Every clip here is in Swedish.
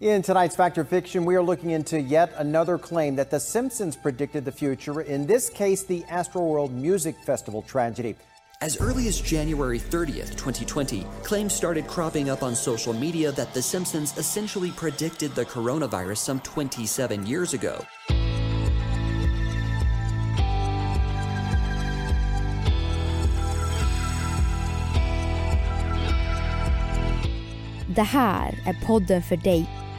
In tonight's Factor Fiction, we are looking into yet another claim that The Simpsons predicted the future, in this case, the Astroworld Music Festival tragedy. As early as January 30th, 2020, claims started cropping up on social media that The Simpsons essentially predicted the coronavirus some 27 years ago. Det här är podden för dig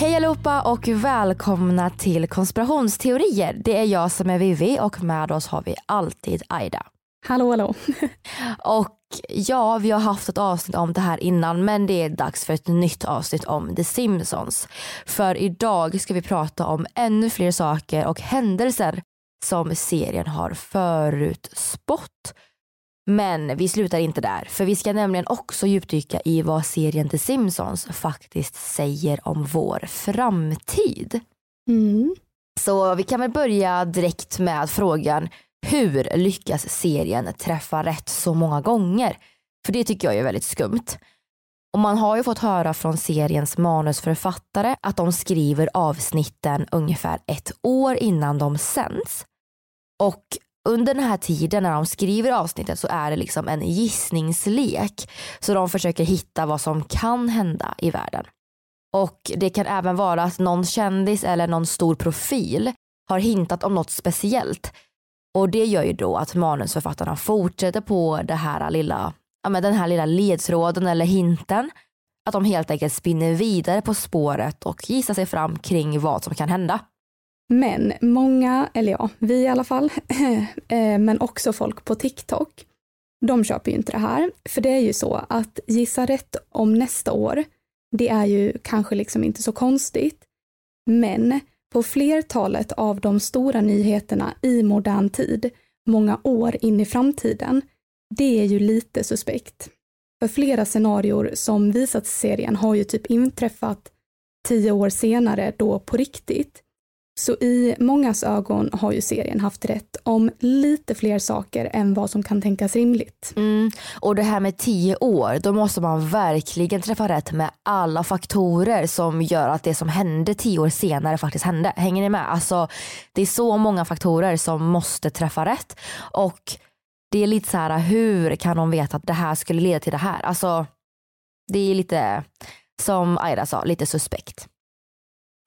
Hej allihopa och välkomna till konspirationsteorier. Det är jag som är Vivi och med oss har vi alltid Aida. Hallå hallå. Och ja, vi har haft ett avsnitt om det här innan men det är dags för ett nytt avsnitt om The Simpsons. För idag ska vi prata om ännu fler saker och händelser som serien har förutspått. Men vi slutar inte där, för vi ska nämligen också djupdyka i vad serien The Simpsons faktiskt säger om vår framtid. Mm. Så vi kan väl börja direkt med frågan hur lyckas serien träffa rätt så många gånger? För det tycker jag är väldigt skumt. Och man har ju fått höra från seriens manusförfattare att de skriver avsnitten ungefär ett år innan de sänds. Och under den här tiden när de skriver avsnittet så är det liksom en gissningslek. Så de försöker hitta vad som kan hända i världen. Och det kan även vara att någon kändis eller någon stor profil har hintat om något speciellt. Och det gör ju då att manusförfattarna fortsätter på det här lilla, ja, men den här lilla ledtråden eller hinten. Att de helt enkelt spinner vidare på spåret och gissar sig fram kring vad som kan hända. Men många, eller ja, vi i alla fall, eh, men också folk på TikTok, de köper ju inte det här. För det är ju så att gissa rätt om nästa år, det är ju kanske liksom inte så konstigt. Men på flertalet av de stora nyheterna i modern tid, många år in i framtiden, det är ju lite suspekt. För flera scenarier som visats i serien har ju typ inträffat tio år senare då på riktigt. Så i mångas ögon har ju serien haft rätt om lite fler saker än vad som kan tänkas rimligt. Mm. Och det här med tio år, då måste man verkligen träffa rätt med alla faktorer som gör att det som hände tio år senare faktiskt hände. Hänger ni med? Alltså, det är så många faktorer som måste träffa rätt. Och det är lite så här, hur kan de veta att det här skulle leda till det här? Alltså, det är lite, som Aira sa, lite suspekt.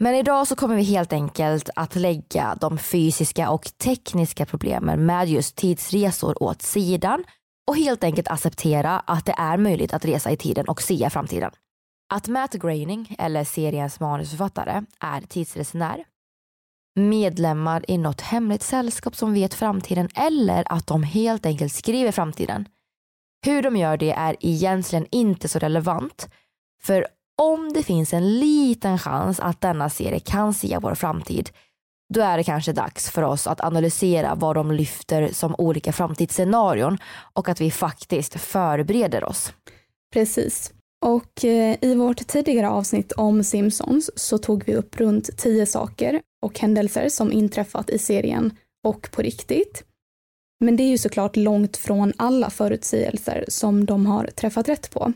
Men idag så kommer vi helt enkelt att lägga de fysiska och tekniska problemen med just tidsresor åt sidan och helt enkelt acceptera att det är möjligt att resa i tiden och se framtiden. Att Matt Groening, eller seriens manusförfattare, är tidsresenär, medlemmar i något hemligt sällskap som vet framtiden eller att de helt enkelt skriver framtiden. Hur de gör det är egentligen inte så relevant, för om det finns en liten chans att denna serie kan se vår framtid, då är det kanske dags för oss att analysera vad de lyfter som olika framtidsscenarion och att vi faktiskt förbereder oss. Precis. Och eh, i vårt tidigare avsnitt om Simpsons så tog vi upp runt tio saker och händelser som inträffat i serien och på riktigt. Men det är ju såklart långt från alla förutsägelser som de har träffat rätt på.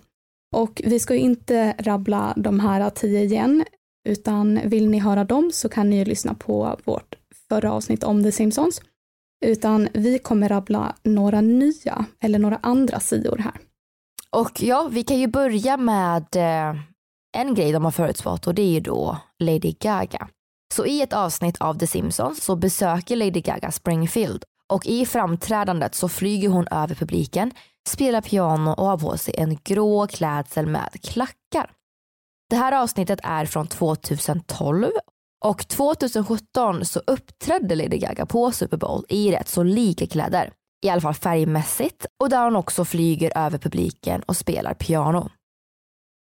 Och vi ska ju inte rabbla de här tio igen, utan vill ni höra dem så kan ni ju lyssna på vårt förra avsnitt om The Simpsons. Utan vi kommer rabbla några nya, eller några andra sidor här. Och ja, vi kan ju börja med eh, en grej de har förutspått och det är ju då Lady Gaga. Så i ett avsnitt av The Simpsons så besöker Lady Gaga Springfield Och i framträdandet så flyger hon över publiken, spelar piano och har på sig en grå klädsel med klackar. Det här avsnittet är från 2012 och 2017 så uppträdde Lady Gaga på Super Bowl i rätt så lika kläder. I alla fall färgmässigt och där hon också flyger över publiken och spelar piano.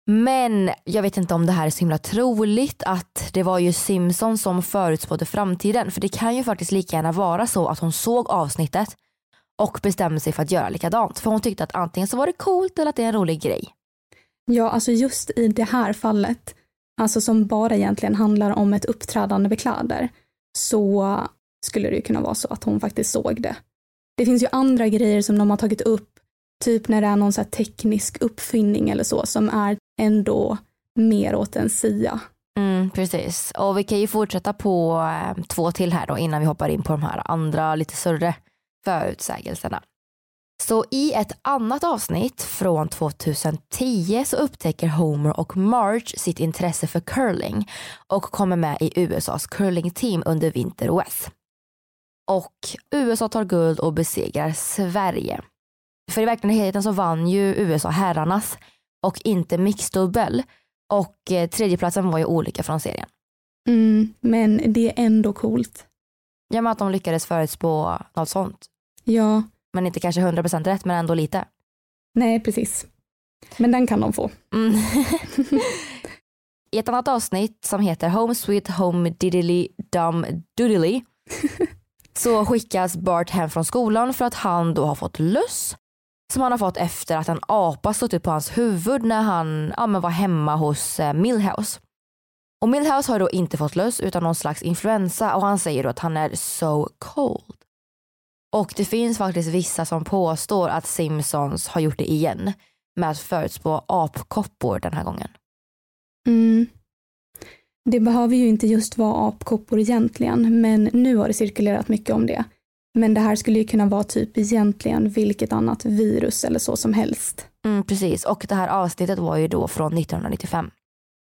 Men jag vet inte om det här är så himla troligt att det var ju Simpson som förutspådde framtiden. För det kan ju faktiskt lika gärna vara så att hon såg avsnittet och bestämde sig för att göra likadant. För hon tyckte att antingen så var det coolt eller att det är en rolig grej. Ja, alltså just i det här fallet, alltså som bara egentligen handlar om ett uppträdande med kläder, så skulle det ju kunna vara så att hon faktiskt såg det. Det finns ju andra grejer som de har tagit upp, typ när det är någon så teknisk uppfinning eller så, som är ändå mer åt en sia. Mm, precis. Och vi kan ju fortsätta på eh, två till här då innan vi hoppar in på de här andra lite större förutsägelserna. Så i ett annat avsnitt från 2010 så upptäcker Homer och Marge sitt intresse för curling och kommer med i USAs curlingteam under vinter-OS. Och USA tar guld och besegrar Sverige. För i verkligheten så vann ju USA herrarnas och inte mixdubbel. Och eh, tredjeplatsen var ju olika från serien. Mm, men det är ändå coolt. Ja men att de lyckades förutspå något sånt. Ja. Men inte kanske 100% rätt men ändå lite. Nej precis. Men den kan de få. Mm. I ett annat avsnitt som heter Home Sweet Home Diddly Dum Doodly så skickas Bart hem från skolan för att han då har fått löss som han har fått efter att en apa suttit på hans huvud när han ja, men var hemma hos eh, Millhouse. Och Millhouse har då inte fått löss utan någon slags influensa och han säger då att han är so cold. Och det finns faktiskt vissa som påstår att Simpsons har gjort det igen med att förutspå apkoppor den här gången. Mm. Det behöver ju inte just vara apkoppor egentligen, men nu har det cirkulerat mycket om det. Men det här skulle ju kunna vara typ egentligen vilket annat virus eller så som helst. Mm, precis, och det här avsnittet var ju då från 1995.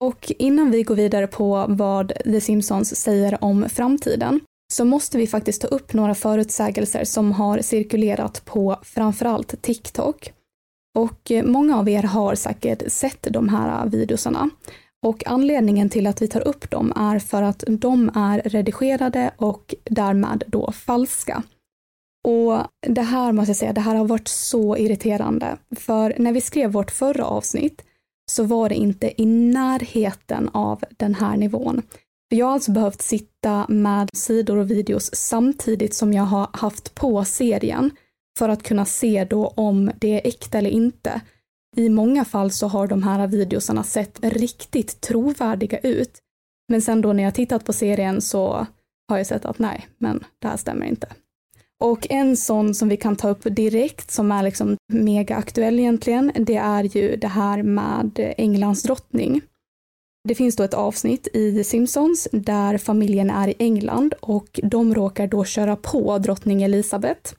Och innan vi går vidare på vad The Simpsons säger om framtiden så måste vi faktiskt ta upp några förutsägelser som har cirkulerat på framförallt TikTok. Och eh, många av er har säkert sett de här videosarna. Och anledningen till att vi tar upp dem är för att de är redigerade och därmed då falska. Och det här måste jag säga, det här har varit så irriterande. För när vi skrev vårt förra avsnitt så var det inte i närheten av den här nivån. För jag har alltså behövt sitta med sidor och videos samtidigt som jag har haft på serien för att kunna se då om det är äkta eller inte. I många fall så har de här videosarna sett riktigt trovärdiga ut. Men sen då när jag tittat på serien så har jag sett att nej, men det här stämmer inte. Och en sån som vi kan ta upp direkt som är liksom mega aktuell egentligen, det är ju det här med Englands drottning. Det finns då ett avsnitt i The Simpsons där familjen är i England och de råkar då köra på drottning Elizabeth.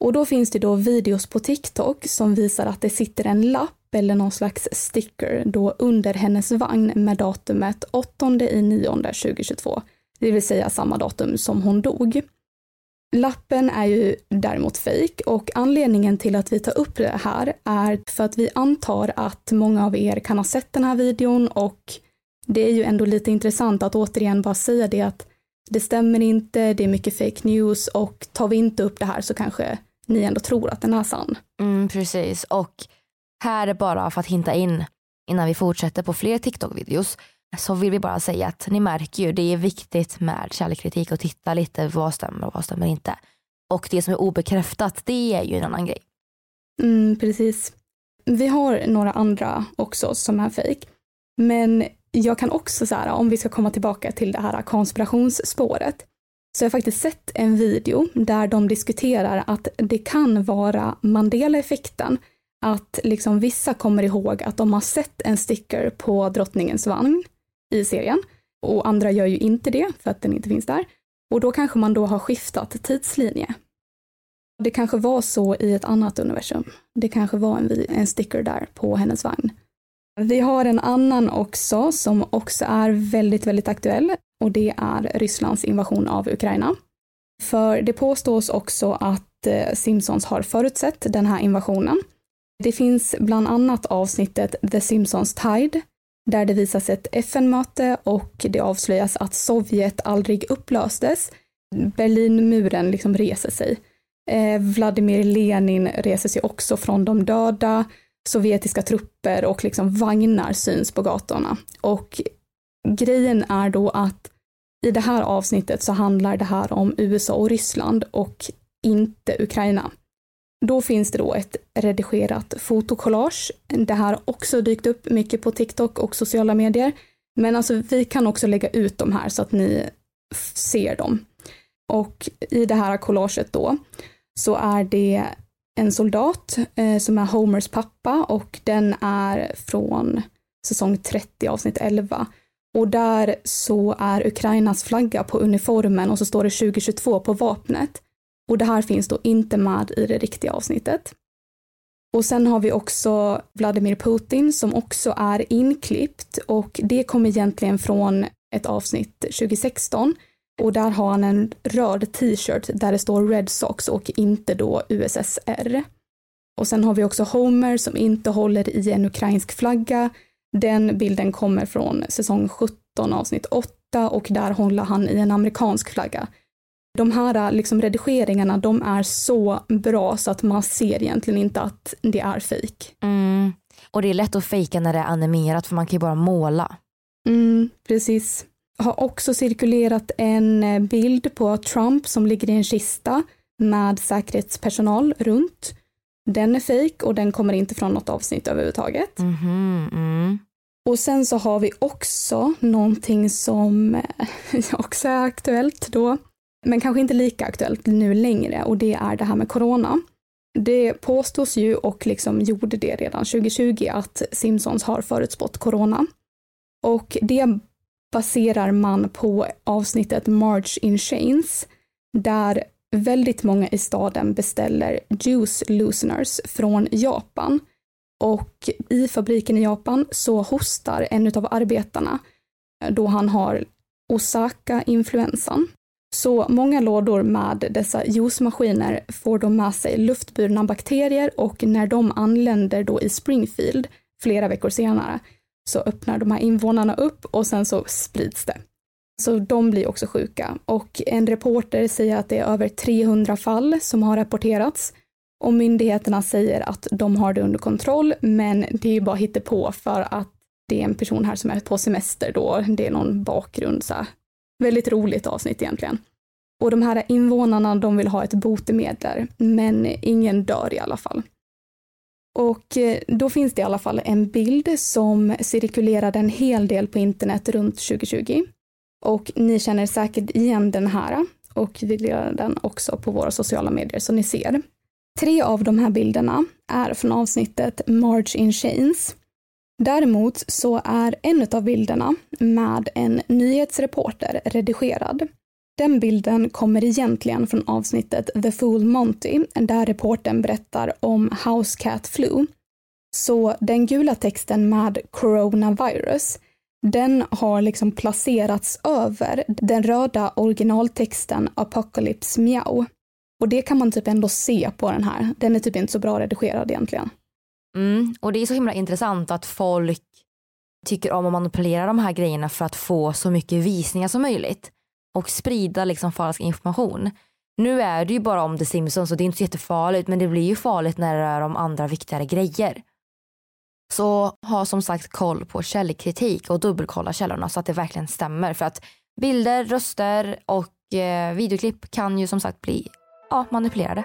Och då finns det då videos på TikTok som visar att det sitter en lapp eller någon slags sticker då under hennes vagn med datumet 8 i 9 2022, det vill säga samma datum som hon dog. Lappen är ju däremot fejk och anledningen till att vi tar upp det här är för att vi antar att många av er kan ha sett den här videon och det är ju ändå lite intressant att återigen bara säga det att det stämmer inte, det är mycket fake news och tar vi inte upp det här så kanske ni ändå tror att den är sann. Mm, precis och här är bara för att hinta in innan vi fortsätter på fler TikTok-videos så vill vi bara säga att ni märker ju, det är viktigt med källkritik och titta lite vad stämmer och vad stämmer inte. Och det som är obekräftat, det är ju en annan grej. Mm, precis. Vi har några andra också som är fejk. Men jag kan också så här, om vi ska komma tillbaka till det här konspirationsspåret, så jag har faktiskt sett en video där de diskuterar att det kan vara Mandela-effekten. Att liksom vissa kommer ihåg att de har sett en sticker på drottningens vagn i serien och andra gör ju inte det för att den inte finns där. Och då kanske man då har skiftat tidslinje. Det kanske var så i ett annat universum. Det kanske var en, en sticker där på hennes vagn. Vi har en annan också som också är väldigt, väldigt aktuell och det är Rysslands invasion av Ukraina. För det påstås också att eh, Simpsons har förutsett den här invasionen. Det finns bland annat avsnittet The Simpsons Tide, där det visas ett FN-möte och det avslöjas att Sovjet aldrig upplöstes. Berlinmuren liksom reser sig. Eh, Vladimir Lenin reser sig också från de döda. Sovjetiska trupper och liksom vagnar syns på gatorna. Och grejen är då att i det här avsnittet så handlar det här om USA och Ryssland och inte Ukraina. Då finns det då ett redigerat fotokollage. Det här har också dykt upp mycket på TikTok och sociala medier. Men alltså vi kan också lägga ut de här så att ni ser dem. Och i det här collaget då så är det en soldat eh, som är Homers pappa och den är från säsong 30 avsnitt 11. Och där så är Ukrainas flagga på uniformen och så står det 2022 på vapnet. Och det här finns då inte med i det riktiga avsnittet. Och sen har vi också Vladimir Putin som också är inklippt och det kommer egentligen från ett avsnitt 2016 och där har han en röd t-shirt där det står Red Sox och inte då USSR. Och sen har vi också Homer som inte håller i en ukrainsk flagga. Den bilden kommer från säsong 17 avsnitt 8 och där håller han i en amerikansk flagga. De här liksom redigeringarna, de är så bra så att man ser egentligen inte att det är fejk. Mm. Och det är lätt att fejka när det är animerat för man kan ju bara måla. Mm, precis. Har också cirkulerat en eh, bild på Trump som ligger i en kista med säkerhetspersonal runt. Den är fejk och den kommer inte från något avsnitt överhuvudtaget. Mm, mm. Och sen så har vi också någonting som eh, också är aktuellt då, men kanske inte lika aktuellt nu längre och det är det här med corona. Det påstås ju och liksom gjorde det redan 2020 att Simpsons har förutspått corona. Och det baserar man på avsnittet March in Chains där väldigt många i staden beställer juice looseners från Japan. Och i fabriken i Japan så hostar en av arbetarna då han har Osaka-influensan. Så många lådor med dessa juicemaskiner får då med sig luftburna bakterier och när de anländer då i Springfield flera veckor senare så öppnar de här invånarna upp och sen så sprids det. Så de blir också sjuka och en reporter säger att det är över 300 fall som har rapporterats och myndigheterna säger att de har det under kontroll men det är ju bara hittepå för att det är en person här som är på semester då, det är någon bakgrund så här. Väldigt roligt avsnitt egentligen. Och de här invånarna de vill ha ett botemedel men ingen dör i alla fall. Och eh, då finns det i alla fall en bild som cirkulerade en hel del på internet runt 2020. Och ni känner säkert igen den här och vi delar den också på våra sociala medier så ni ser. Tre av de här bilderna är från avsnittet March in Chains. Däremot så är en av bilderna med en nyhetsreporter redigerad. Den bilden kommer egentligen från avsnittet The Fool Monty, där reporten berättar om House Cat Flu. Så den gula texten med coronavirus, den har liksom placerats över den röda originaltexten Apocalypse Meow. Och det kan man typ ändå se på den här. Den är typ inte så bra redigerad egentligen. Mm, och det är så himla intressant att folk tycker om att manipulera de här grejerna för att få så mycket visningar som möjligt och sprida liksom falsk information. Nu är det ju bara om The Simpsons och det är inte så jättefarligt men det blir ju farligt när det rör om andra viktigare grejer. Så ha som sagt koll på källkritik och dubbelkolla källorna så att det verkligen stämmer för att bilder, röster och eh, videoklipp kan ju som sagt bli ja, manipulerade.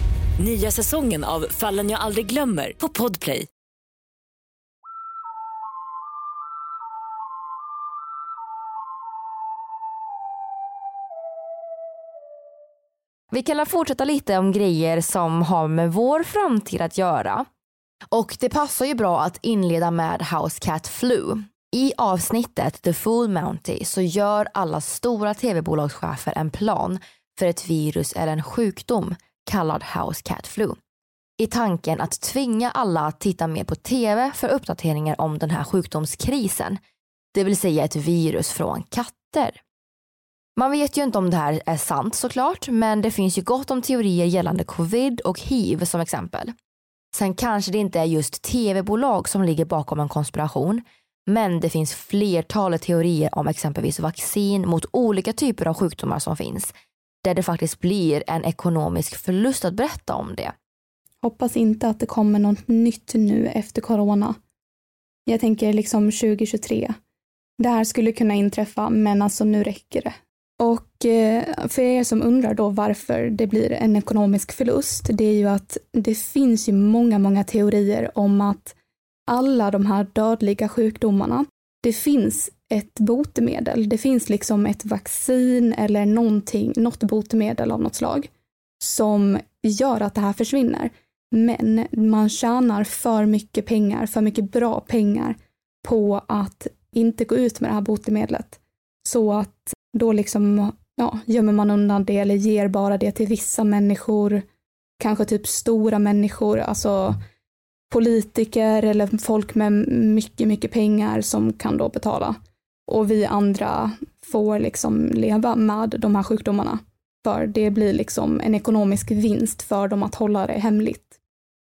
Nya säsongen av Fallen jag aldrig glömmer på Podplay. Vi kan fortsätta lite om grejer som har med vår framtid att göra. Och det passar ju bra att inleda med House Cat Flu. I avsnittet The Fool Mounty så gör alla stora tv-bolagschefer en plan för ett virus eller en sjukdom kallad House Cat Flu. I tanken att tvinga alla att titta mer på tv för uppdateringar om den här sjukdomskrisen. Det vill säga ett virus från katter. Man vet ju inte om det här är sant såklart, men det finns ju gott om teorier gällande covid och hiv som exempel. Sen kanske det inte är just tv-bolag som ligger bakom en konspiration, men det finns flertalet teorier om exempelvis vaccin mot olika typer av sjukdomar som finns, där det faktiskt blir en ekonomisk förlust att berätta om det. Hoppas inte att det kommer något nytt nu efter corona. Jag tänker liksom 2023. Det här skulle kunna inträffa, men alltså nu räcker det. Och eh, för er som undrar då varför det blir en ekonomisk förlust, det är ju att det finns ju många, många teorier om att alla de här dödliga sjukdomarna, det finns ett botemedel. Det finns liksom ett vaccin eller någonting, något botemedel av något slag som gör att det här försvinner. Men man tjänar för mycket pengar, för mycket bra pengar på att inte gå ut med det här botemedlet. Så att då liksom ja, gömmer man undan det eller ger bara det till vissa människor, kanske typ stora människor, alltså politiker eller folk med mycket, mycket pengar som kan då betala. Och vi andra får liksom leva med de här sjukdomarna. För det blir liksom en ekonomisk vinst för dem att hålla det hemligt.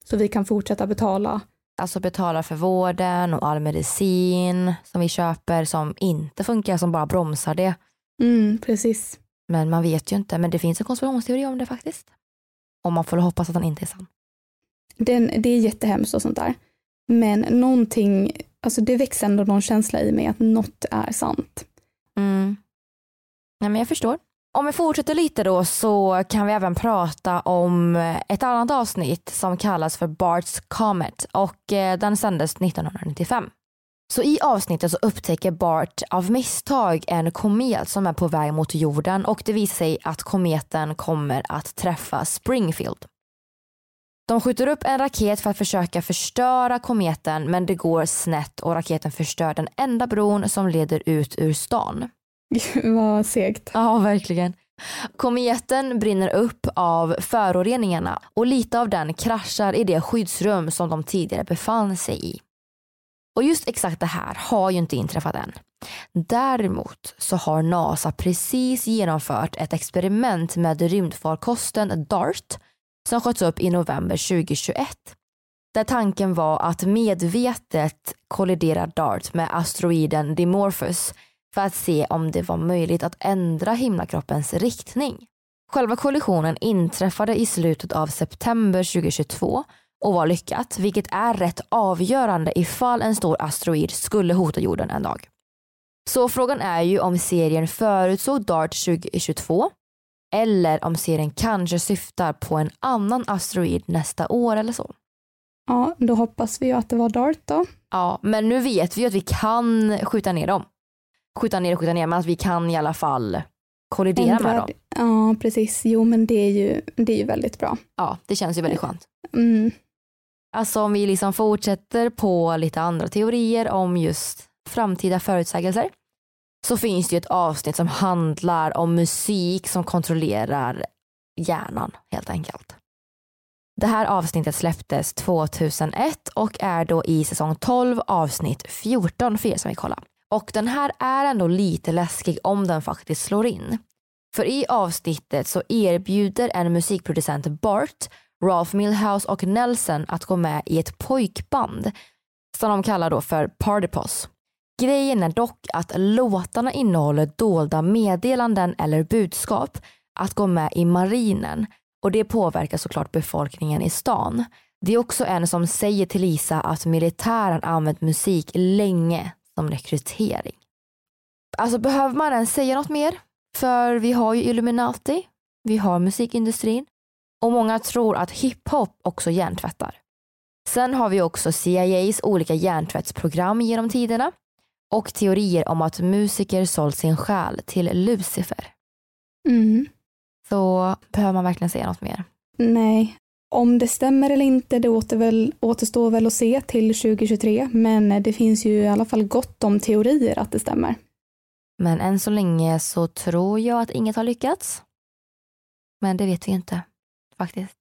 Så vi kan fortsätta betala. Alltså betala för vården och all medicin som vi köper som inte funkar, som bara bromsar det. Mm, precis. Men man vet ju inte, men det finns en konspirationsteori om det faktiskt. Och man får hoppas att den inte är sann. Den, det är jättehemskt och sånt där. Men någonting, alltså det växer ändå någon känsla i mig att något är sant. Mm. Nej, men jag förstår. Om vi fortsätter lite då så kan vi även prata om ett annat avsnitt som kallas för Bart's Comet och eh, den sändes 1995. Så i avsnittet så upptäcker Bart av misstag en komet som är på väg mot jorden och det visar sig att kometen kommer att träffa Springfield. De skjuter upp en raket för att försöka förstöra kometen men det går snett och raketen förstör den enda bron som leder ut ur stan. Vad segt. Ja, verkligen. Kometen brinner upp av föroreningarna och lite av den kraschar i det skyddsrum som de tidigare befann sig i. Och just exakt det här har ju inte inträffat än. Däremot så har NASA precis genomfört ett experiment med rymdfarkosten DART som sköts upp i november 2021. Där tanken var att medvetet kollidera DART med asteroiden Dimorphos för att se om det var möjligt att ändra himlakroppens riktning. Själva kollisionen inträffade i slutet av september 2022 och var lyckat, vilket är rätt avgörande ifall en stor asteroid skulle hota jorden en dag. Så frågan är ju om serien förutsåg DART 2022 eller om serien kanske syftar på en annan asteroid nästa år eller så. Ja, då hoppas vi ju att det var DART då. Ja, men nu vet vi ju att vi kan skjuta ner dem. Skjuta ner och skjuta ner, men att vi kan i alla fall kollidera Ändra, med dem. Ja, precis. Jo, men det är ju, det är ju väldigt bra. Ja, det känns ju väldigt skönt. Mm. Alltså om vi liksom fortsätter på lite andra teorier om just framtida förutsägelser så finns det ju ett avsnitt som handlar om musik som kontrollerar hjärnan helt enkelt. Det här avsnittet släpptes 2001 och är då i säsong 12 avsnitt 14 för er som vill kolla. Och den här är ändå lite läskig om den faktiskt slår in. För i avsnittet så erbjuder en musikproducent Bart Ralph Milhouse och Nelson att gå med i ett pojkband som de kallar då för Partypos. Grejen är dock att låtarna innehåller dolda meddelanden eller budskap att gå med i marinen och det påverkar såklart befolkningen i stan. Det är också en som säger till Lisa att militären använt musik länge som rekrytering. Alltså behöver man ens säga något mer? För vi har ju Illuminati, vi har musikindustrin och många tror att hiphop också hjärntvättar. Sen har vi också CIAs olika hjärntvättsprogram genom tiderna och teorier om att musiker sålt sin själ till Lucifer. Mm. så behöver man verkligen säga något mer. Nej, om det stämmer eller inte, det åter väl, återstår väl att se till 2023, men det finns ju i alla fall gott om teorier att det stämmer. Men än så länge så tror jag att inget har lyckats. Men det vet vi inte faktiskt.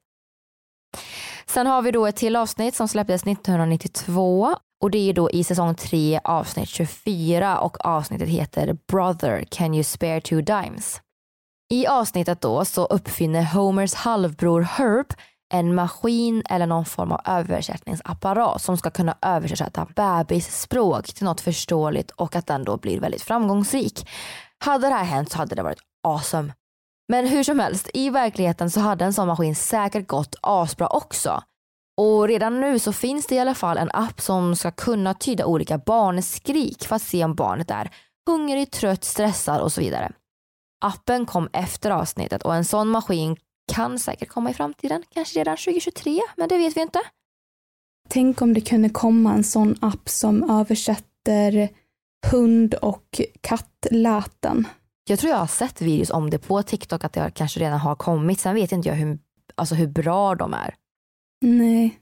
Sen har vi då ett till avsnitt som släpptes 1992 och det är då i säsong 3 avsnitt 24 och avsnittet heter Brother can you spare two dimes. I avsnittet då så uppfinner Homers halvbror Herb en maskin eller någon form av översättningsapparat som ska kunna översätta bebisspråk till något förståeligt och att den då blir väldigt framgångsrik. Hade det här hänt så hade det varit awesome. Men hur som helst, i verkligheten så hade en sån maskin säkert gått asbra också. Och redan nu så finns det i alla fall en app som ska kunna tyda olika barnskrik för att se om barnet är hungrig, trött, stressad och så vidare. Appen kom efter avsnittet och en sån maskin kan säkert komma i framtiden, kanske redan 2023, men det vet vi inte. Tänk om det kunde komma en sån app som översätter hund och kattläten. Jag tror jag har sett videos om det på TikTok att det kanske redan har kommit. Sen vet inte jag hur, alltså hur bra de är. Nej.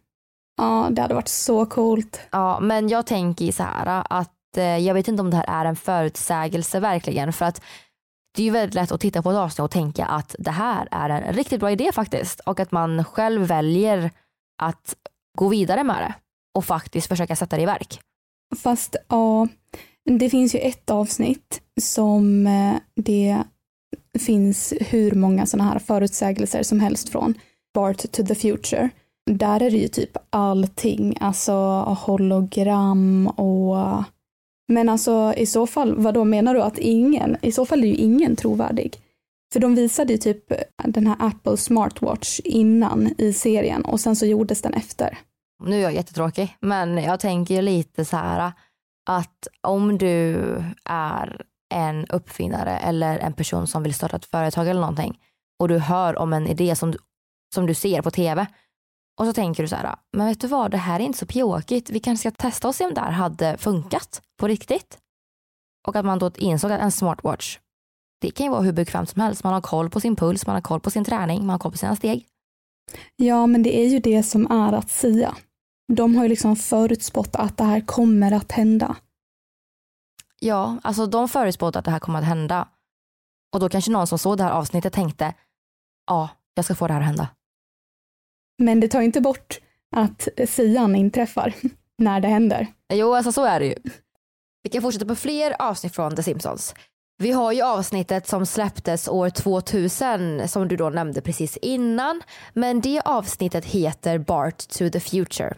Ja, det hade varit så coolt. Ja, men jag tänker så här att eh, jag vet inte om det här är en förutsägelse verkligen för att det är ju väldigt lätt att titta på ett avsnitt och tänka att det här är en riktigt bra idé faktiskt och att man själv väljer att gå vidare med det och faktiskt försöka sätta det i verk. Fast ja, det finns ju ett avsnitt som eh, det finns hur många sådana här förutsägelser som helst från. Bart to the future. Där är det ju typ allting, alltså hologram och men alltså i så fall, vad då menar du att ingen, i så fall är ju ingen trovärdig. För de visade ju typ den här Apple Smartwatch innan i serien och sen så gjordes den efter. Nu är jag jättetråkig, men jag tänker ju lite så här att om du är en uppfinnare eller en person som vill starta ett företag eller någonting och du hör om en idé som, som du ser på tv och så tänker du så här, men vet du vad, det här är inte så pjåkigt. Vi kanske ska testa och se om det här hade funkat på riktigt. Och att man då insåg att en smartwatch, det kan ju vara hur bekvämt som helst. Man har koll på sin puls, man har koll på sin träning, man har koll på sina steg. Ja, men det är ju det som är att sia. De har ju liksom förutspått att det här kommer att hända. Ja, alltså de förutspådde att det här kommer att hända. Och då kanske någon som såg det här avsnittet tänkte, ja, jag ska få det här att hända. Men det tar inte bort att sian inträffar när det händer. Jo, alltså så är det ju. Vi kan fortsätta på fler avsnitt från The Simpsons. Vi har ju avsnittet som släpptes år 2000 som du då nämnde precis innan. Men det avsnittet heter Bart to the Future.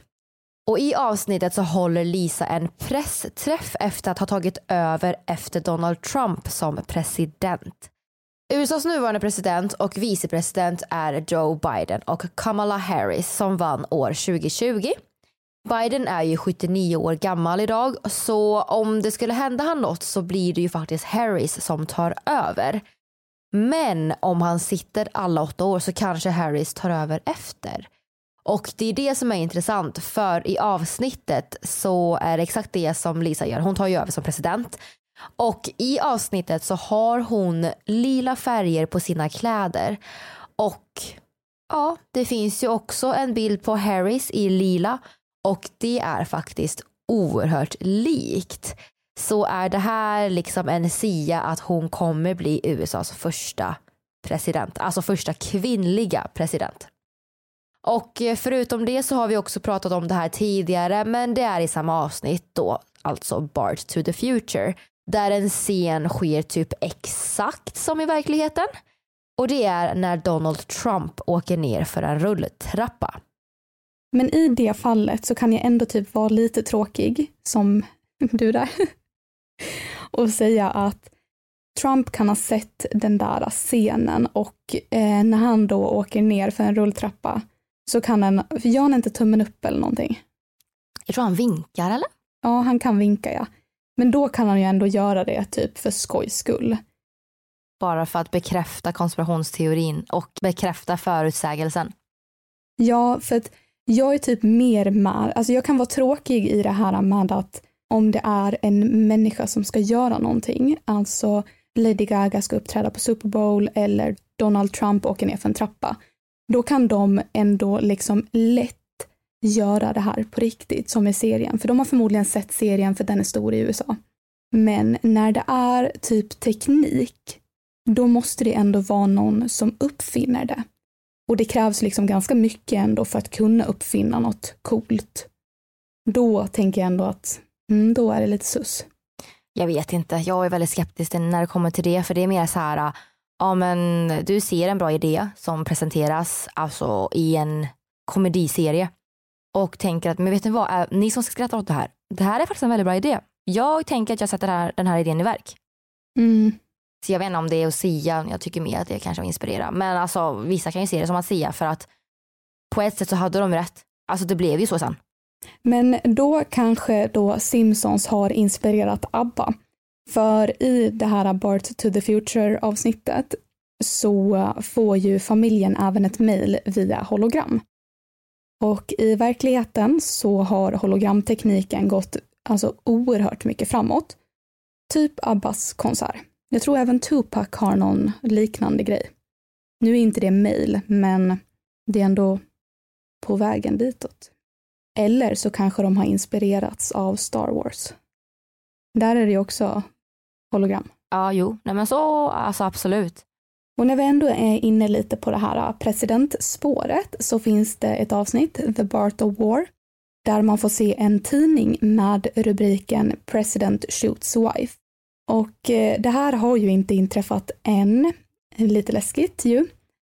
Och i avsnittet så håller Lisa en pressträff efter att ha tagit över efter Donald Trump som president. USAs nuvarande president och vicepresident är Joe Biden och Kamala Harris som vann år 2020. Biden är ju 79 år gammal idag så om det skulle hända han något så blir det ju faktiskt Harris som tar över. Men om han sitter alla åtta år så kanske Harris tar över efter. Och det är det som är intressant för i avsnittet så är det exakt det som Lisa gör. Hon tar ju över som president och i avsnittet så har hon lila färger på sina kläder. Och ja, det finns ju också en bild på Harris i lila och det är faktiskt oerhört likt. Så är det här liksom en sia att hon kommer bli USAs första president, alltså första kvinnliga president. Och förutom det så har vi också pratat om det här tidigare men det är i samma avsnitt då, alltså Bart to the future där en scen sker typ exakt som i verkligheten. Och det är när Donald Trump åker ner för en rulltrappa. Men i det fallet så kan jag ändå typ vara lite tråkig, som du där, och säga att Trump kan ha sett den där scenen och eh, när han då åker ner för en rulltrappa så kan han, gör han inte tummen upp eller någonting? Jag tror han vinkar eller? Ja, han kan vinka ja. Men då kan han ju ändå göra det typ för skojs skull. Bara för att bekräfta konspirationsteorin och bekräfta förutsägelsen. Ja, för att jag är typ mer med, alltså jag kan vara tråkig i det här med att om det är en människa som ska göra någonting, alltså Lady Gaga ska uppträda på Super Bowl eller Donald Trump åker ner för en trappa. Då kan de ändå liksom lätt göra det här på riktigt som i serien. För de har förmodligen sett serien för den är stor i USA. Men när det är typ teknik, då måste det ändå vara någon som uppfinner det. Och det krävs liksom ganska mycket ändå för att kunna uppfinna något coolt. Då tänker jag ändå att mm, då är det lite sus. Jag vet inte, jag är väldigt skeptisk när det kommer till det för det är mer så här, ja men du ser en bra idé som presenteras alltså i en komediserie och tänker att men vet ni vad, ni som skrattar åt det här, det här är faktiskt en väldigt bra idé. Jag tänker att jag sätter här, den här idén i verk. Mm. Så jag vet inte om det är att sia, jag tycker mer att det kanske inspirerar. Men alltså vissa kan ju se det som att sia för att på ett sätt så hade de rätt. Alltså det blev ju så sen. Men då kanske då Simpsons har inspirerat ABBA. För i det här Bart to the Future avsnittet så får ju familjen även ett mail via hologram. Och i verkligheten så har hologramtekniken gått alltså oerhört mycket framåt. Typ Abbas konsert. Jag tror även Tupac har någon liknande grej. Nu är inte det mail, men det är ändå på vägen ditåt. Eller så kanske de har inspirerats av Star Wars. Där är det också hologram. Ja, jo, nej men så, alltså absolut. Och när vi ändå är inne lite på det här äh, presidentspåret så finns det ett avsnitt, The Bart of War, där man får se en tidning med rubriken President shoots wife. Och äh, det här har ju inte inträffat än. Lite läskigt ju.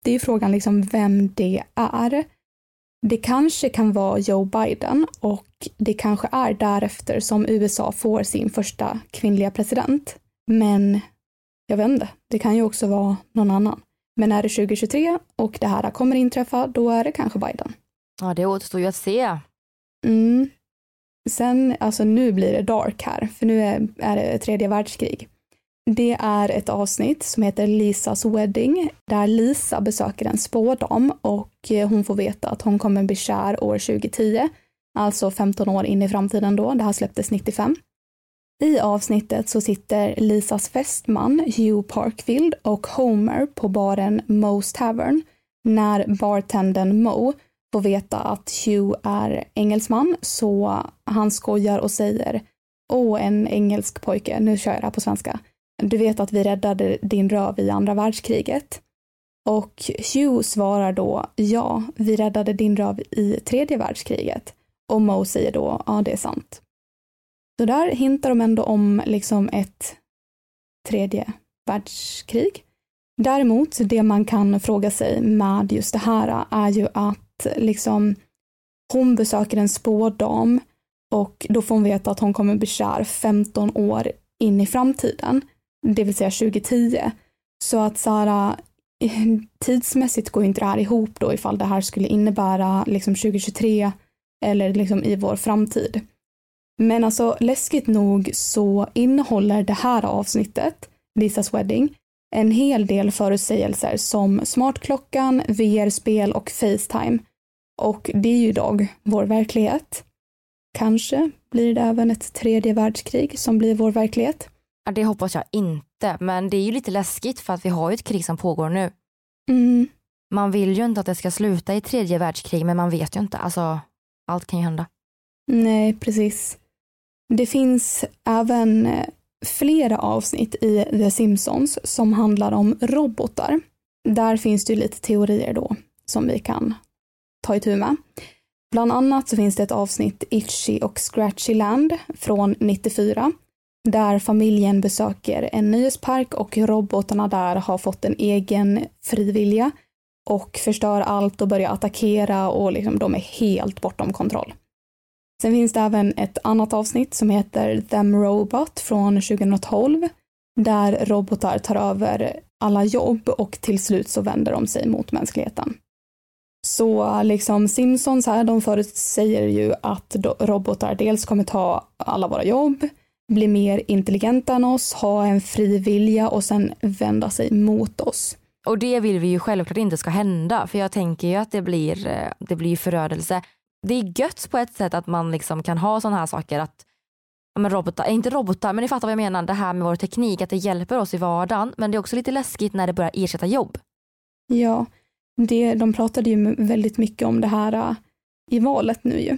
Det är ju frågan liksom vem det är. Det kanske kan vara Joe Biden och det kanske är därefter som USA får sin första kvinnliga president. Men jag vet inte, det kan ju också vara någon annan. Men är det 2023 och det här kommer inträffa, då är det kanske Biden. Ja, det återstår ju att se. Mm. Sen, alltså nu blir det dark här, för nu är, är det tredje världskrig. Det är ett avsnitt som heter Lisas wedding, där Lisa besöker en spådam och hon får veta att hon kommer bli kär år 2010, alltså 15 år in i framtiden då. Det här släpptes 95. I avsnittet så sitter Lisas fästman Hugh Parkfield och Homer på baren Moe's Tavern när bartendern Moe får veta att Hugh är engelsman så han skojar och säger Åh, en engelsk pojke, nu kör jag det här på svenska. Du vet att vi räddade din röv i andra världskriget. Och Hugh svarar då ja, vi räddade din röv i tredje världskriget. Och Moe säger då ja, det är sant. Så där hintar de ändå om liksom ett tredje världskrig. Däremot, det man kan fråga sig med just det här är ju att liksom hon besöker en spådam och då får hon veta att hon kommer bli kär 15 år in i framtiden, det vill säga 2010. Så att så här, eh, tidsmässigt går inte det här ihop då ifall det här skulle innebära liksom 2023 eller liksom i vår framtid. Men alltså läskigt nog så innehåller det här avsnittet, Lisas Wedding, en hel del förutsägelser som smartklockan, VR-spel och Facetime. Och det är ju idag vår verklighet. Kanske blir det även ett tredje världskrig som blir vår verklighet. Ja, det hoppas jag inte, men det är ju lite läskigt för att vi har ju ett krig som pågår nu. Mm. Man vill ju inte att det ska sluta i tredje världskrig, men man vet ju inte. Alltså, allt kan ju hända. Nej, precis. Det finns även eh, flera avsnitt i The Simpsons som handlar om robotar. Där finns det ju lite teorier då som vi kan ta itu med. Bland annat så finns det ett avsnitt Itchy och Scratchy Land från 94 där familjen besöker en nöjespark och robotarna där har fått en egen frivilliga och förstör allt och börjar attackera och liksom de är helt bortom kontroll. Sen finns det även ett annat avsnitt som heter Them Robot från 2012 där robotar tar över alla jobb och till slut så vänder de sig mot mänskligheten. Så liksom Simpsons här, de förutsäger ju att robotar dels kommer ta alla våra jobb, bli mer intelligenta än oss, ha en fri vilja och sen vända sig mot oss. Och det vill vi ju självklart inte ska hända för jag tänker ju att det blir, eh, det blir förödelse det är gött på ett sätt att man liksom kan ha sådana här saker att men robotar, eh, inte robotar men ni fattar vad jag menar, det här med vår teknik, att det hjälper oss i vardagen men det är också lite läskigt när det börjar ersätta jobb. Ja, det, de pratade ju väldigt mycket om det här uh, i valet nu ju.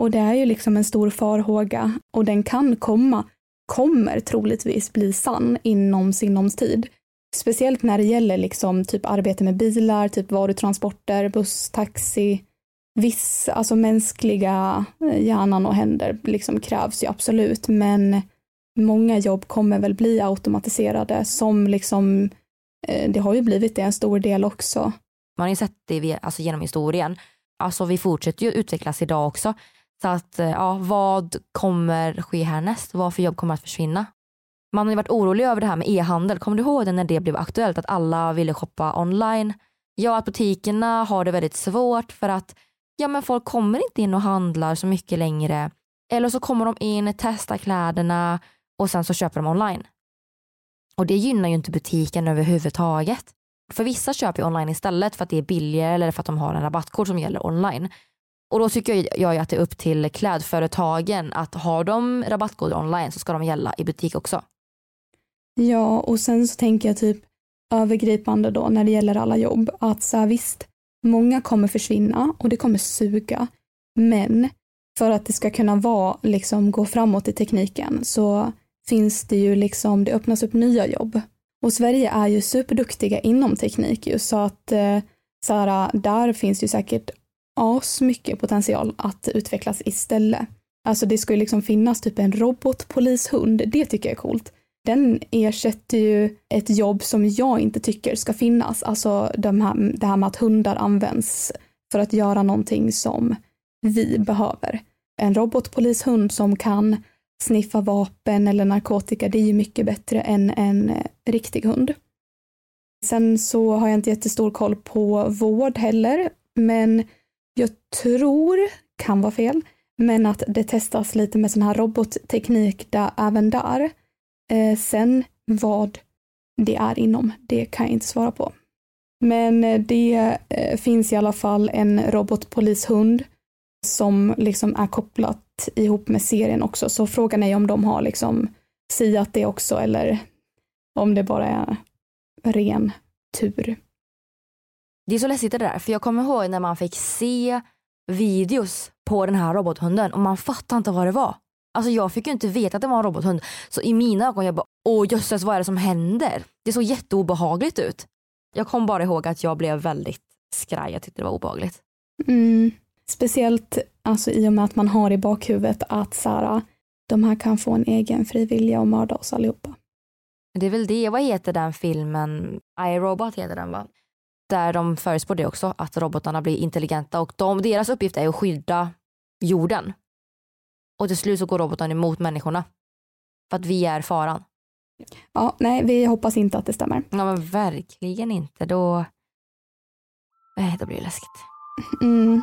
Och det är ju liksom en stor farhåga och den kan komma, kommer troligtvis bli sann inom sinnons tid. Speciellt när det gäller liksom typ arbete med bilar, typ varutransporter, buss, taxi. Viss, alltså mänskliga eh, hjärnan och händer liksom krävs ju absolut, men många jobb kommer väl bli automatiserade som liksom, eh, det har ju blivit det en stor del också. Man har ju sett det alltså genom historien. Alltså vi fortsätter ju utvecklas idag också. Så att eh, ja, vad kommer ske härnäst? Vad för jobb kommer att försvinna? Man har ju varit orolig över det här med e-handel. Kommer du ihåg det när det blev aktuellt att alla ville shoppa online? Ja, att butikerna har det väldigt svårt för att ja, men folk kommer inte in och handlar så mycket längre. Eller så kommer de in, testar kläderna och sen så köper de online. Och det gynnar ju inte butiken överhuvudtaget. För vissa köper online istället för att det är billigare eller för att de har en rabattkod som gäller online. Och då tycker jag att det är upp till klädföretagen att har de rabattkoder online så ska de gälla i butik också. Ja, och sen så tänker jag typ övergripande då när det gäller alla jobb att så här, visst, många kommer försvinna och det kommer suga. Men för att det ska kunna vara, liksom gå framåt i tekniken så finns det ju liksom, det öppnas upp nya jobb. Och Sverige är ju superduktiga inom teknik ju så att eh, så här, där finns ju säkert asmycket potential att utvecklas istället. Alltså det ska ju liksom finnas typ en robotpolishund, det tycker jag är coolt den ersätter ju ett jobb som jag inte tycker ska finnas. Alltså de här, det här med att hundar används för att göra någonting som vi behöver. En robotpolishund som kan sniffa vapen eller narkotika, det är ju mycket bättre än en eh, riktig hund. Sen så har jag inte jättestor koll på vård heller, men jag tror, kan vara fel, men att det testas lite med sån här robotteknik där, även där. Eh, sen vad det är inom, det kan jag inte svara på. Men eh, det eh, finns i alla fall en robotpolishund som liksom är kopplat ihop med serien också. Så frågan är om de har liksom siat det också eller om det bara är ren tur. Det är så läskigt det där, för jag kommer ihåg när man fick se videos på den här robothunden och man fattade inte vad det var. Alltså jag fick ju inte veta att det var en robothund. Så i mina ögon jag bara, åh jösses vad är det som händer? Det såg jätteobehagligt ut. Jag kom bara ihåg att jag blev väldigt skraj, jag tyckte det var obehagligt. Mm. Speciellt alltså, i och med att man har i bakhuvudet att Sara, de här kan få en egen frivilliga och mörda oss allihopa. Det är väl det, vad heter den filmen? iRobot heter den va? Där de förespår det också, att robotarna blir intelligenta och de, deras uppgift är att skydda jorden. Och till slut så går roboten emot människorna. För att vi är faran. Ja, nej, vi hoppas inte att det stämmer. Ja, men verkligen inte. Då, nej, då blir det läskigt. Mm.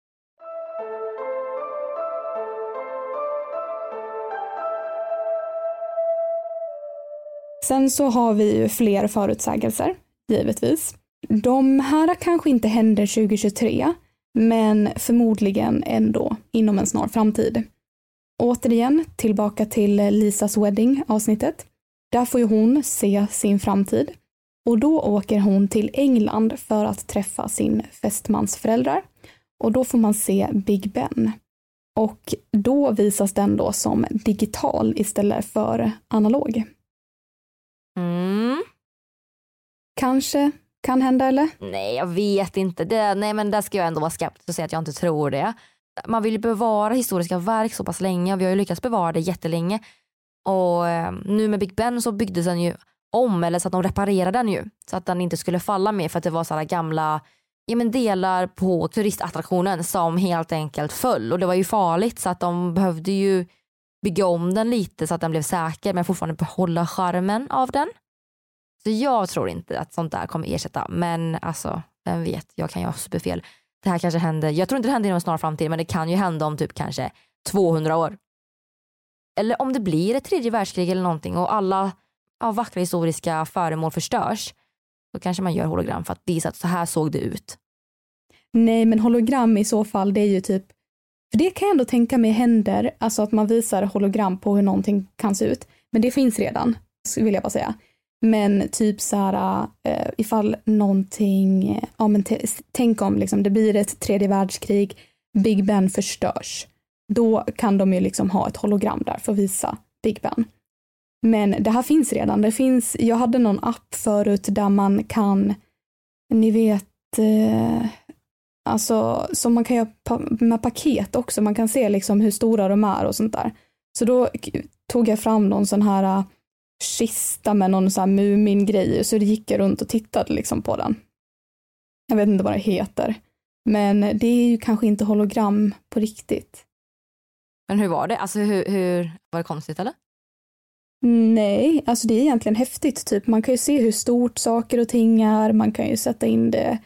Sen så har vi ju fler förutsägelser, givetvis. De här kanske inte händer 2023, men förmodligen ändå inom en snar framtid. Återigen, tillbaka till Lisas wedding avsnittet. Där får ju hon se sin framtid. Och då åker hon till England för att träffa sin fästmans föräldrar. Och då får man se Big Ben. Och då visas den då som digital istället för analog. Mm. Kanske kan hända eller? Nej jag vet inte. Det, nej men där ska jag ändå vara skeptisk och säga att jag inte tror det. Man vill bevara historiska verk så pass länge och vi har ju lyckats bevara det jättelänge. Och eh, nu med Big Ben så byggdes den ju om eller så att de reparerade den ju. Så att den inte skulle falla mer för att det var sådana gamla ja, men delar på turistattraktionen som helt enkelt föll och det var ju farligt så att de behövde ju bygga om den lite så att den blev säker men fortfarande behålla charmen av den. Så jag tror inte att sånt där kommer ersätta men alltså vem vet, jag kan ju ha superfel. Det här kanske händer, jag tror inte det händer inom en snar framtid men det kan ju hända om typ kanske 200 år. Eller om det blir ett tredje världskrig eller någonting och alla ja, vackra historiska föremål förstörs. Då kanske man gör hologram för att visa att så här såg det ut. Nej, men hologram i så fall, det är ju typ, för det kan jag ändå tänka mig händer, alltså att man visar hologram på hur någonting kan se ut. Men det finns redan, vill jag bara säga. Men typ så här, uh, ifall någonting, eh, ja men tänk om liksom det blir ett tredje världskrig, Big Ben förstörs. Då kan de ju liksom ha ett hologram där för att visa Big Ben. Men det här finns redan. Det finns, jag hade någon app förut där man kan, ni vet, eh, alltså som man kan göra med paket också. Man kan se liksom hur stora de är och sånt där. Så då tog jag fram någon sån här uh, kista med någon sån här Mumin-grej så det gick jag runt och tittade liksom på den. Jag vet inte vad det heter. Men det är ju kanske inte hologram på riktigt. Men hur var det? Alltså hur, hur var det konstigt eller? Nej, alltså det är egentligen häftigt. Typ. Man kan ju se hur stort saker och ting är. Man kan ju sätta in det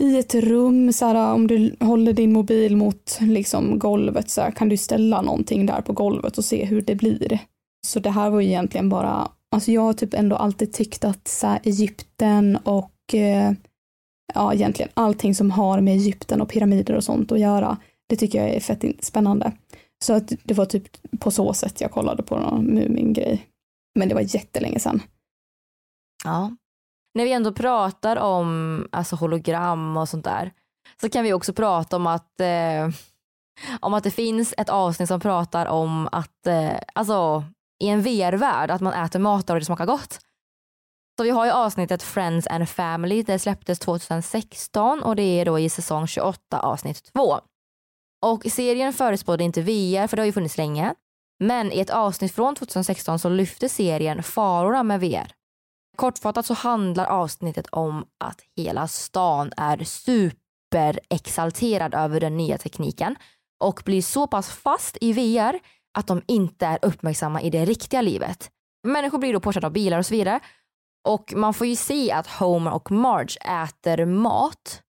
i ett rum. Så här, om du håller din mobil mot liksom, golvet så här, kan du ställa någonting där på golvet och se hur det blir. Så det här var ju egentligen bara, alltså jag har typ ändå alltid tyckt att så här, Egypten och eh, ja, egentligen allting som har med Egypten och pyramider och sånt att göra, det tycker jag är fett spännande. Så att det var typ på så sätt jag kollade på någon Mumin-grej. Men det var jättelänge sedan. Ja. När vi ändå pratar om alltså, hologram och sånt där så kan vi också prata om att eh, om att det finns ett avsnitt som pratar om att eh, alltså i en VR-värld att man äter mat och det smakar gott. Så vi har ju avsnittet Friends and Family. Det släpptes 2016 och det är då i säsong 28 avsnitt 2. Och serien förespådde inte VR för det har ju funnits länge. Men i ett avsnitt från 2016 så lyfte serien farorna med VR. Kortfattat så handlar avsnittet om att hela stan är superexalterad över den nya tekniken och blir så pass fast i VR att de inte är uppmärksamma i det riktiga livet. Människor blir då påkörda av bilar och så vidare och man får ju se att Homer och Marge äter mat,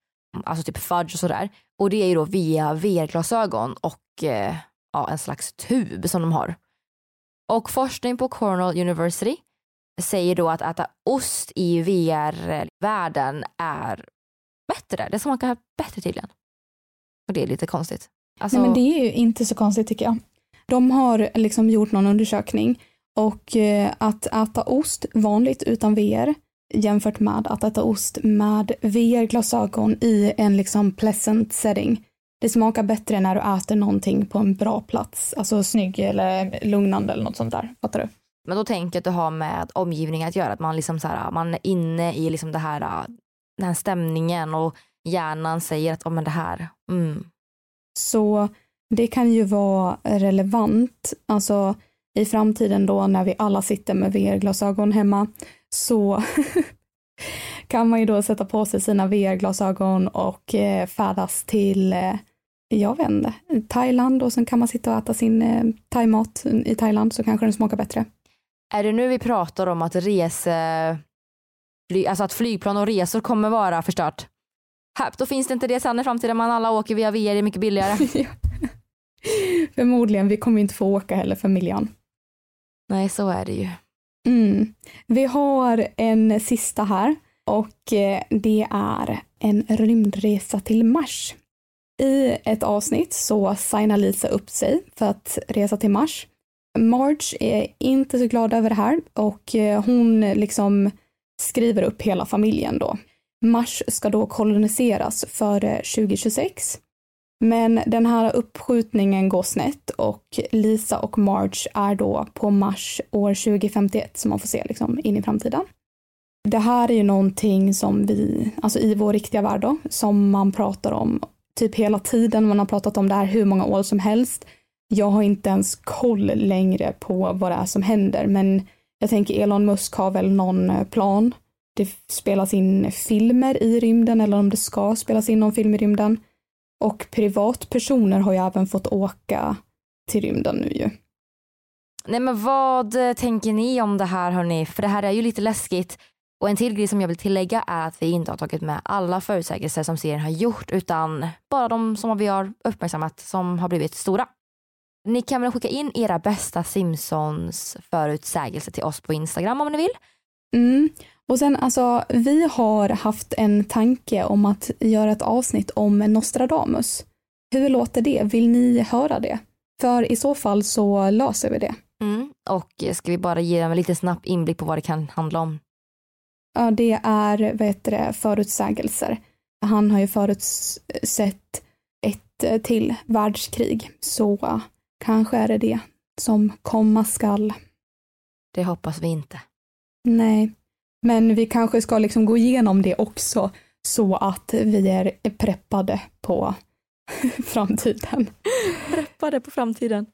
alltså typ fudge och sådär och det är ju då via VR-glasögon och eh, ja, en slags tub som de har. Och forskning på Cornell University säger då att äta ost i VR-världen är bättre. Det smakar bättre tydligen. Och det är lite konstigt. Alltså... Nej men det är ju inte så konstigt tycker jag. De har liksom gjort någon undersökning och eh, att äta ost vanligt utan VR jämfört med att äta ost med VR-glasögon i en liksom pleasant setting. Det smakar bättre när du äter någonting på en bra plats, alltså snygg eller lugnande eller något sånt där. Fattar du? Men då tänker jag att det har med omgivningen att göra, att man liksom så här, ah, man är inne i liksom det här, ah, den här stämningen och hjärnan säger att oh, men det här, mm. Så det kan ju vara relevant, alltså i framtiden då när vi alla sitter med VR-glasögon hemma så kan man ju då sätta på sig sina VR-glasögon och eh, färdas till, eh, jag vet inte, Thailand och sen kan man sitta och äta sin eh, thaimat i Thailand så kanske den smakar bättre. Är det nu vi pratar om att rese, fly, alltså att flygplan och resor kommer vara förstört? Här, då finns det inte det sen i framtiden man alla åker via VR, det är mycket billigare. Förmodligen, vi kommer inte få åka heller för miljön. Nej, så är det ju. Mm. Vi har en sista här och eh, det är en rymdresa till Mars. I ett avsnitt så signar Lisa upp sig för att resa till Mars. Marge är inte så glad över det här och eh, hon liksom skriver upp hela familjen då. Mars ska då koloniseras före 2026 men den här uppskjutningen går snett och Lisa och Marge är då på Mars år 2051 som man får se liksom in i framtiden. Det här är ju någonting som vi, alltså i vår riktiga värld då, som man pratar om typ hela tiden. Man har pratat om det här hur många år som helst. Jag har inte ens koll längre på vad det är som händer, men jag tänker Elon Musk har väl någon eh, plan det spelas in filmer i rymden eller om det ska spelas in någon film i rymden. Och privatpersoner har ju även fått åka till rymden nu ju. Nej men vad eh, tänker ni om det här hörni? För det här är ju lite läskigt. Och en till grej som jag vill tillägga är att vi inte har tagit med alla förutsägelser som serien har gjort utan bara de som vi har uppmärksammat som har blivit stora. Ni kan väl skicka in era bästa Simpsons förutsägelser till oss på Instagram om ni vill. Mm. Och sen alltså, vi har haft en tanke om att göra ett avsnitt om Nostradamus. Hur låter det? Vill ni höra det? För i så fall så löser vi det. Mm. Och ska vi bara ge en lite snabb inblick på vad det kan handla om? Ja, det är vad heter det, förutsägelser. Han har ju förutsett ett till världskrig, så kanske är det det som komma skall. Det hoppas vi inte. Nej, men vi kanske ska liksom gå igenom det också så att vi är preppade på framtiden. Preppade på framtiden.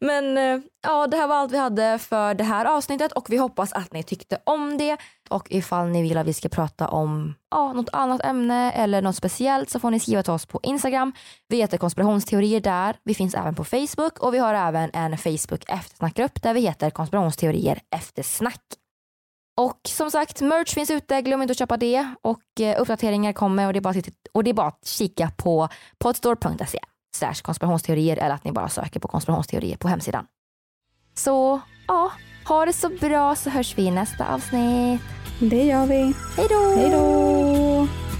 Men eh, ja, det här var allt vi hade för det här avsnittet och vi hoppas att ni tyckte om det. Och ifall ni vill att vi ska prata om ja, något annat ämne eller något speciellt så får ni skriva till oss på Instagram. Vi heter konspirationsteorier där. Vi finns även på Facebook och vi har även en Facebook eftersnackgrupp där vi heter konspirationsteorier eftersnack. Och som sagt, merch finns ute, glöm inte att köpa det. Och eh, uppdateringar kommer och det, är bara, och det är bara att kika på podstore.se slash konspirationsteorier eller att ni bara söker på konspirationsteorier på hemsidan. Så ja, ha det så bra så hörs vi i nästa avsnitt. Det gör vi. Hej då! Hej då!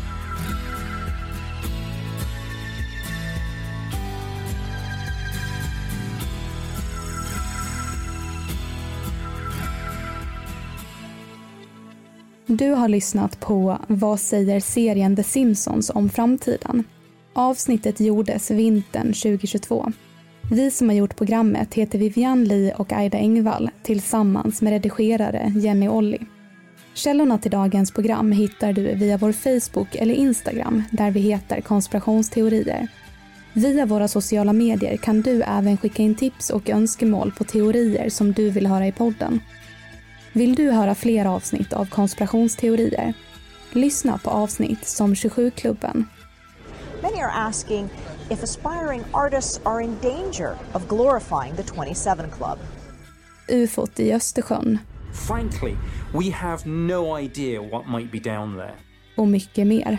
Du har lyssnat på Vad säger serien The Simpsons om framtiden? Avsnittet gjordes vintern 2022. Vi som har gjort programmet heter Vivian Lee och Aida Engvall tillsammans med redigerare Jenny Olli. Källorna till dagens program hittar du via vår Facebook eller Instagram där vi heter konspirationsteorier. Via våra sociala medier kan du även skicka in tips och önskemål på teorier som du vill höra i podden. Vill du höra fler avsnitt av konspirationsteorier? Lyssna på avsnitt som 27-klubben. Many are asking if aspiring artists are in danger of glorifying the 27 Club. UFOt i Östersjön Frankly, we have no idea what might be down there. och mycket mer.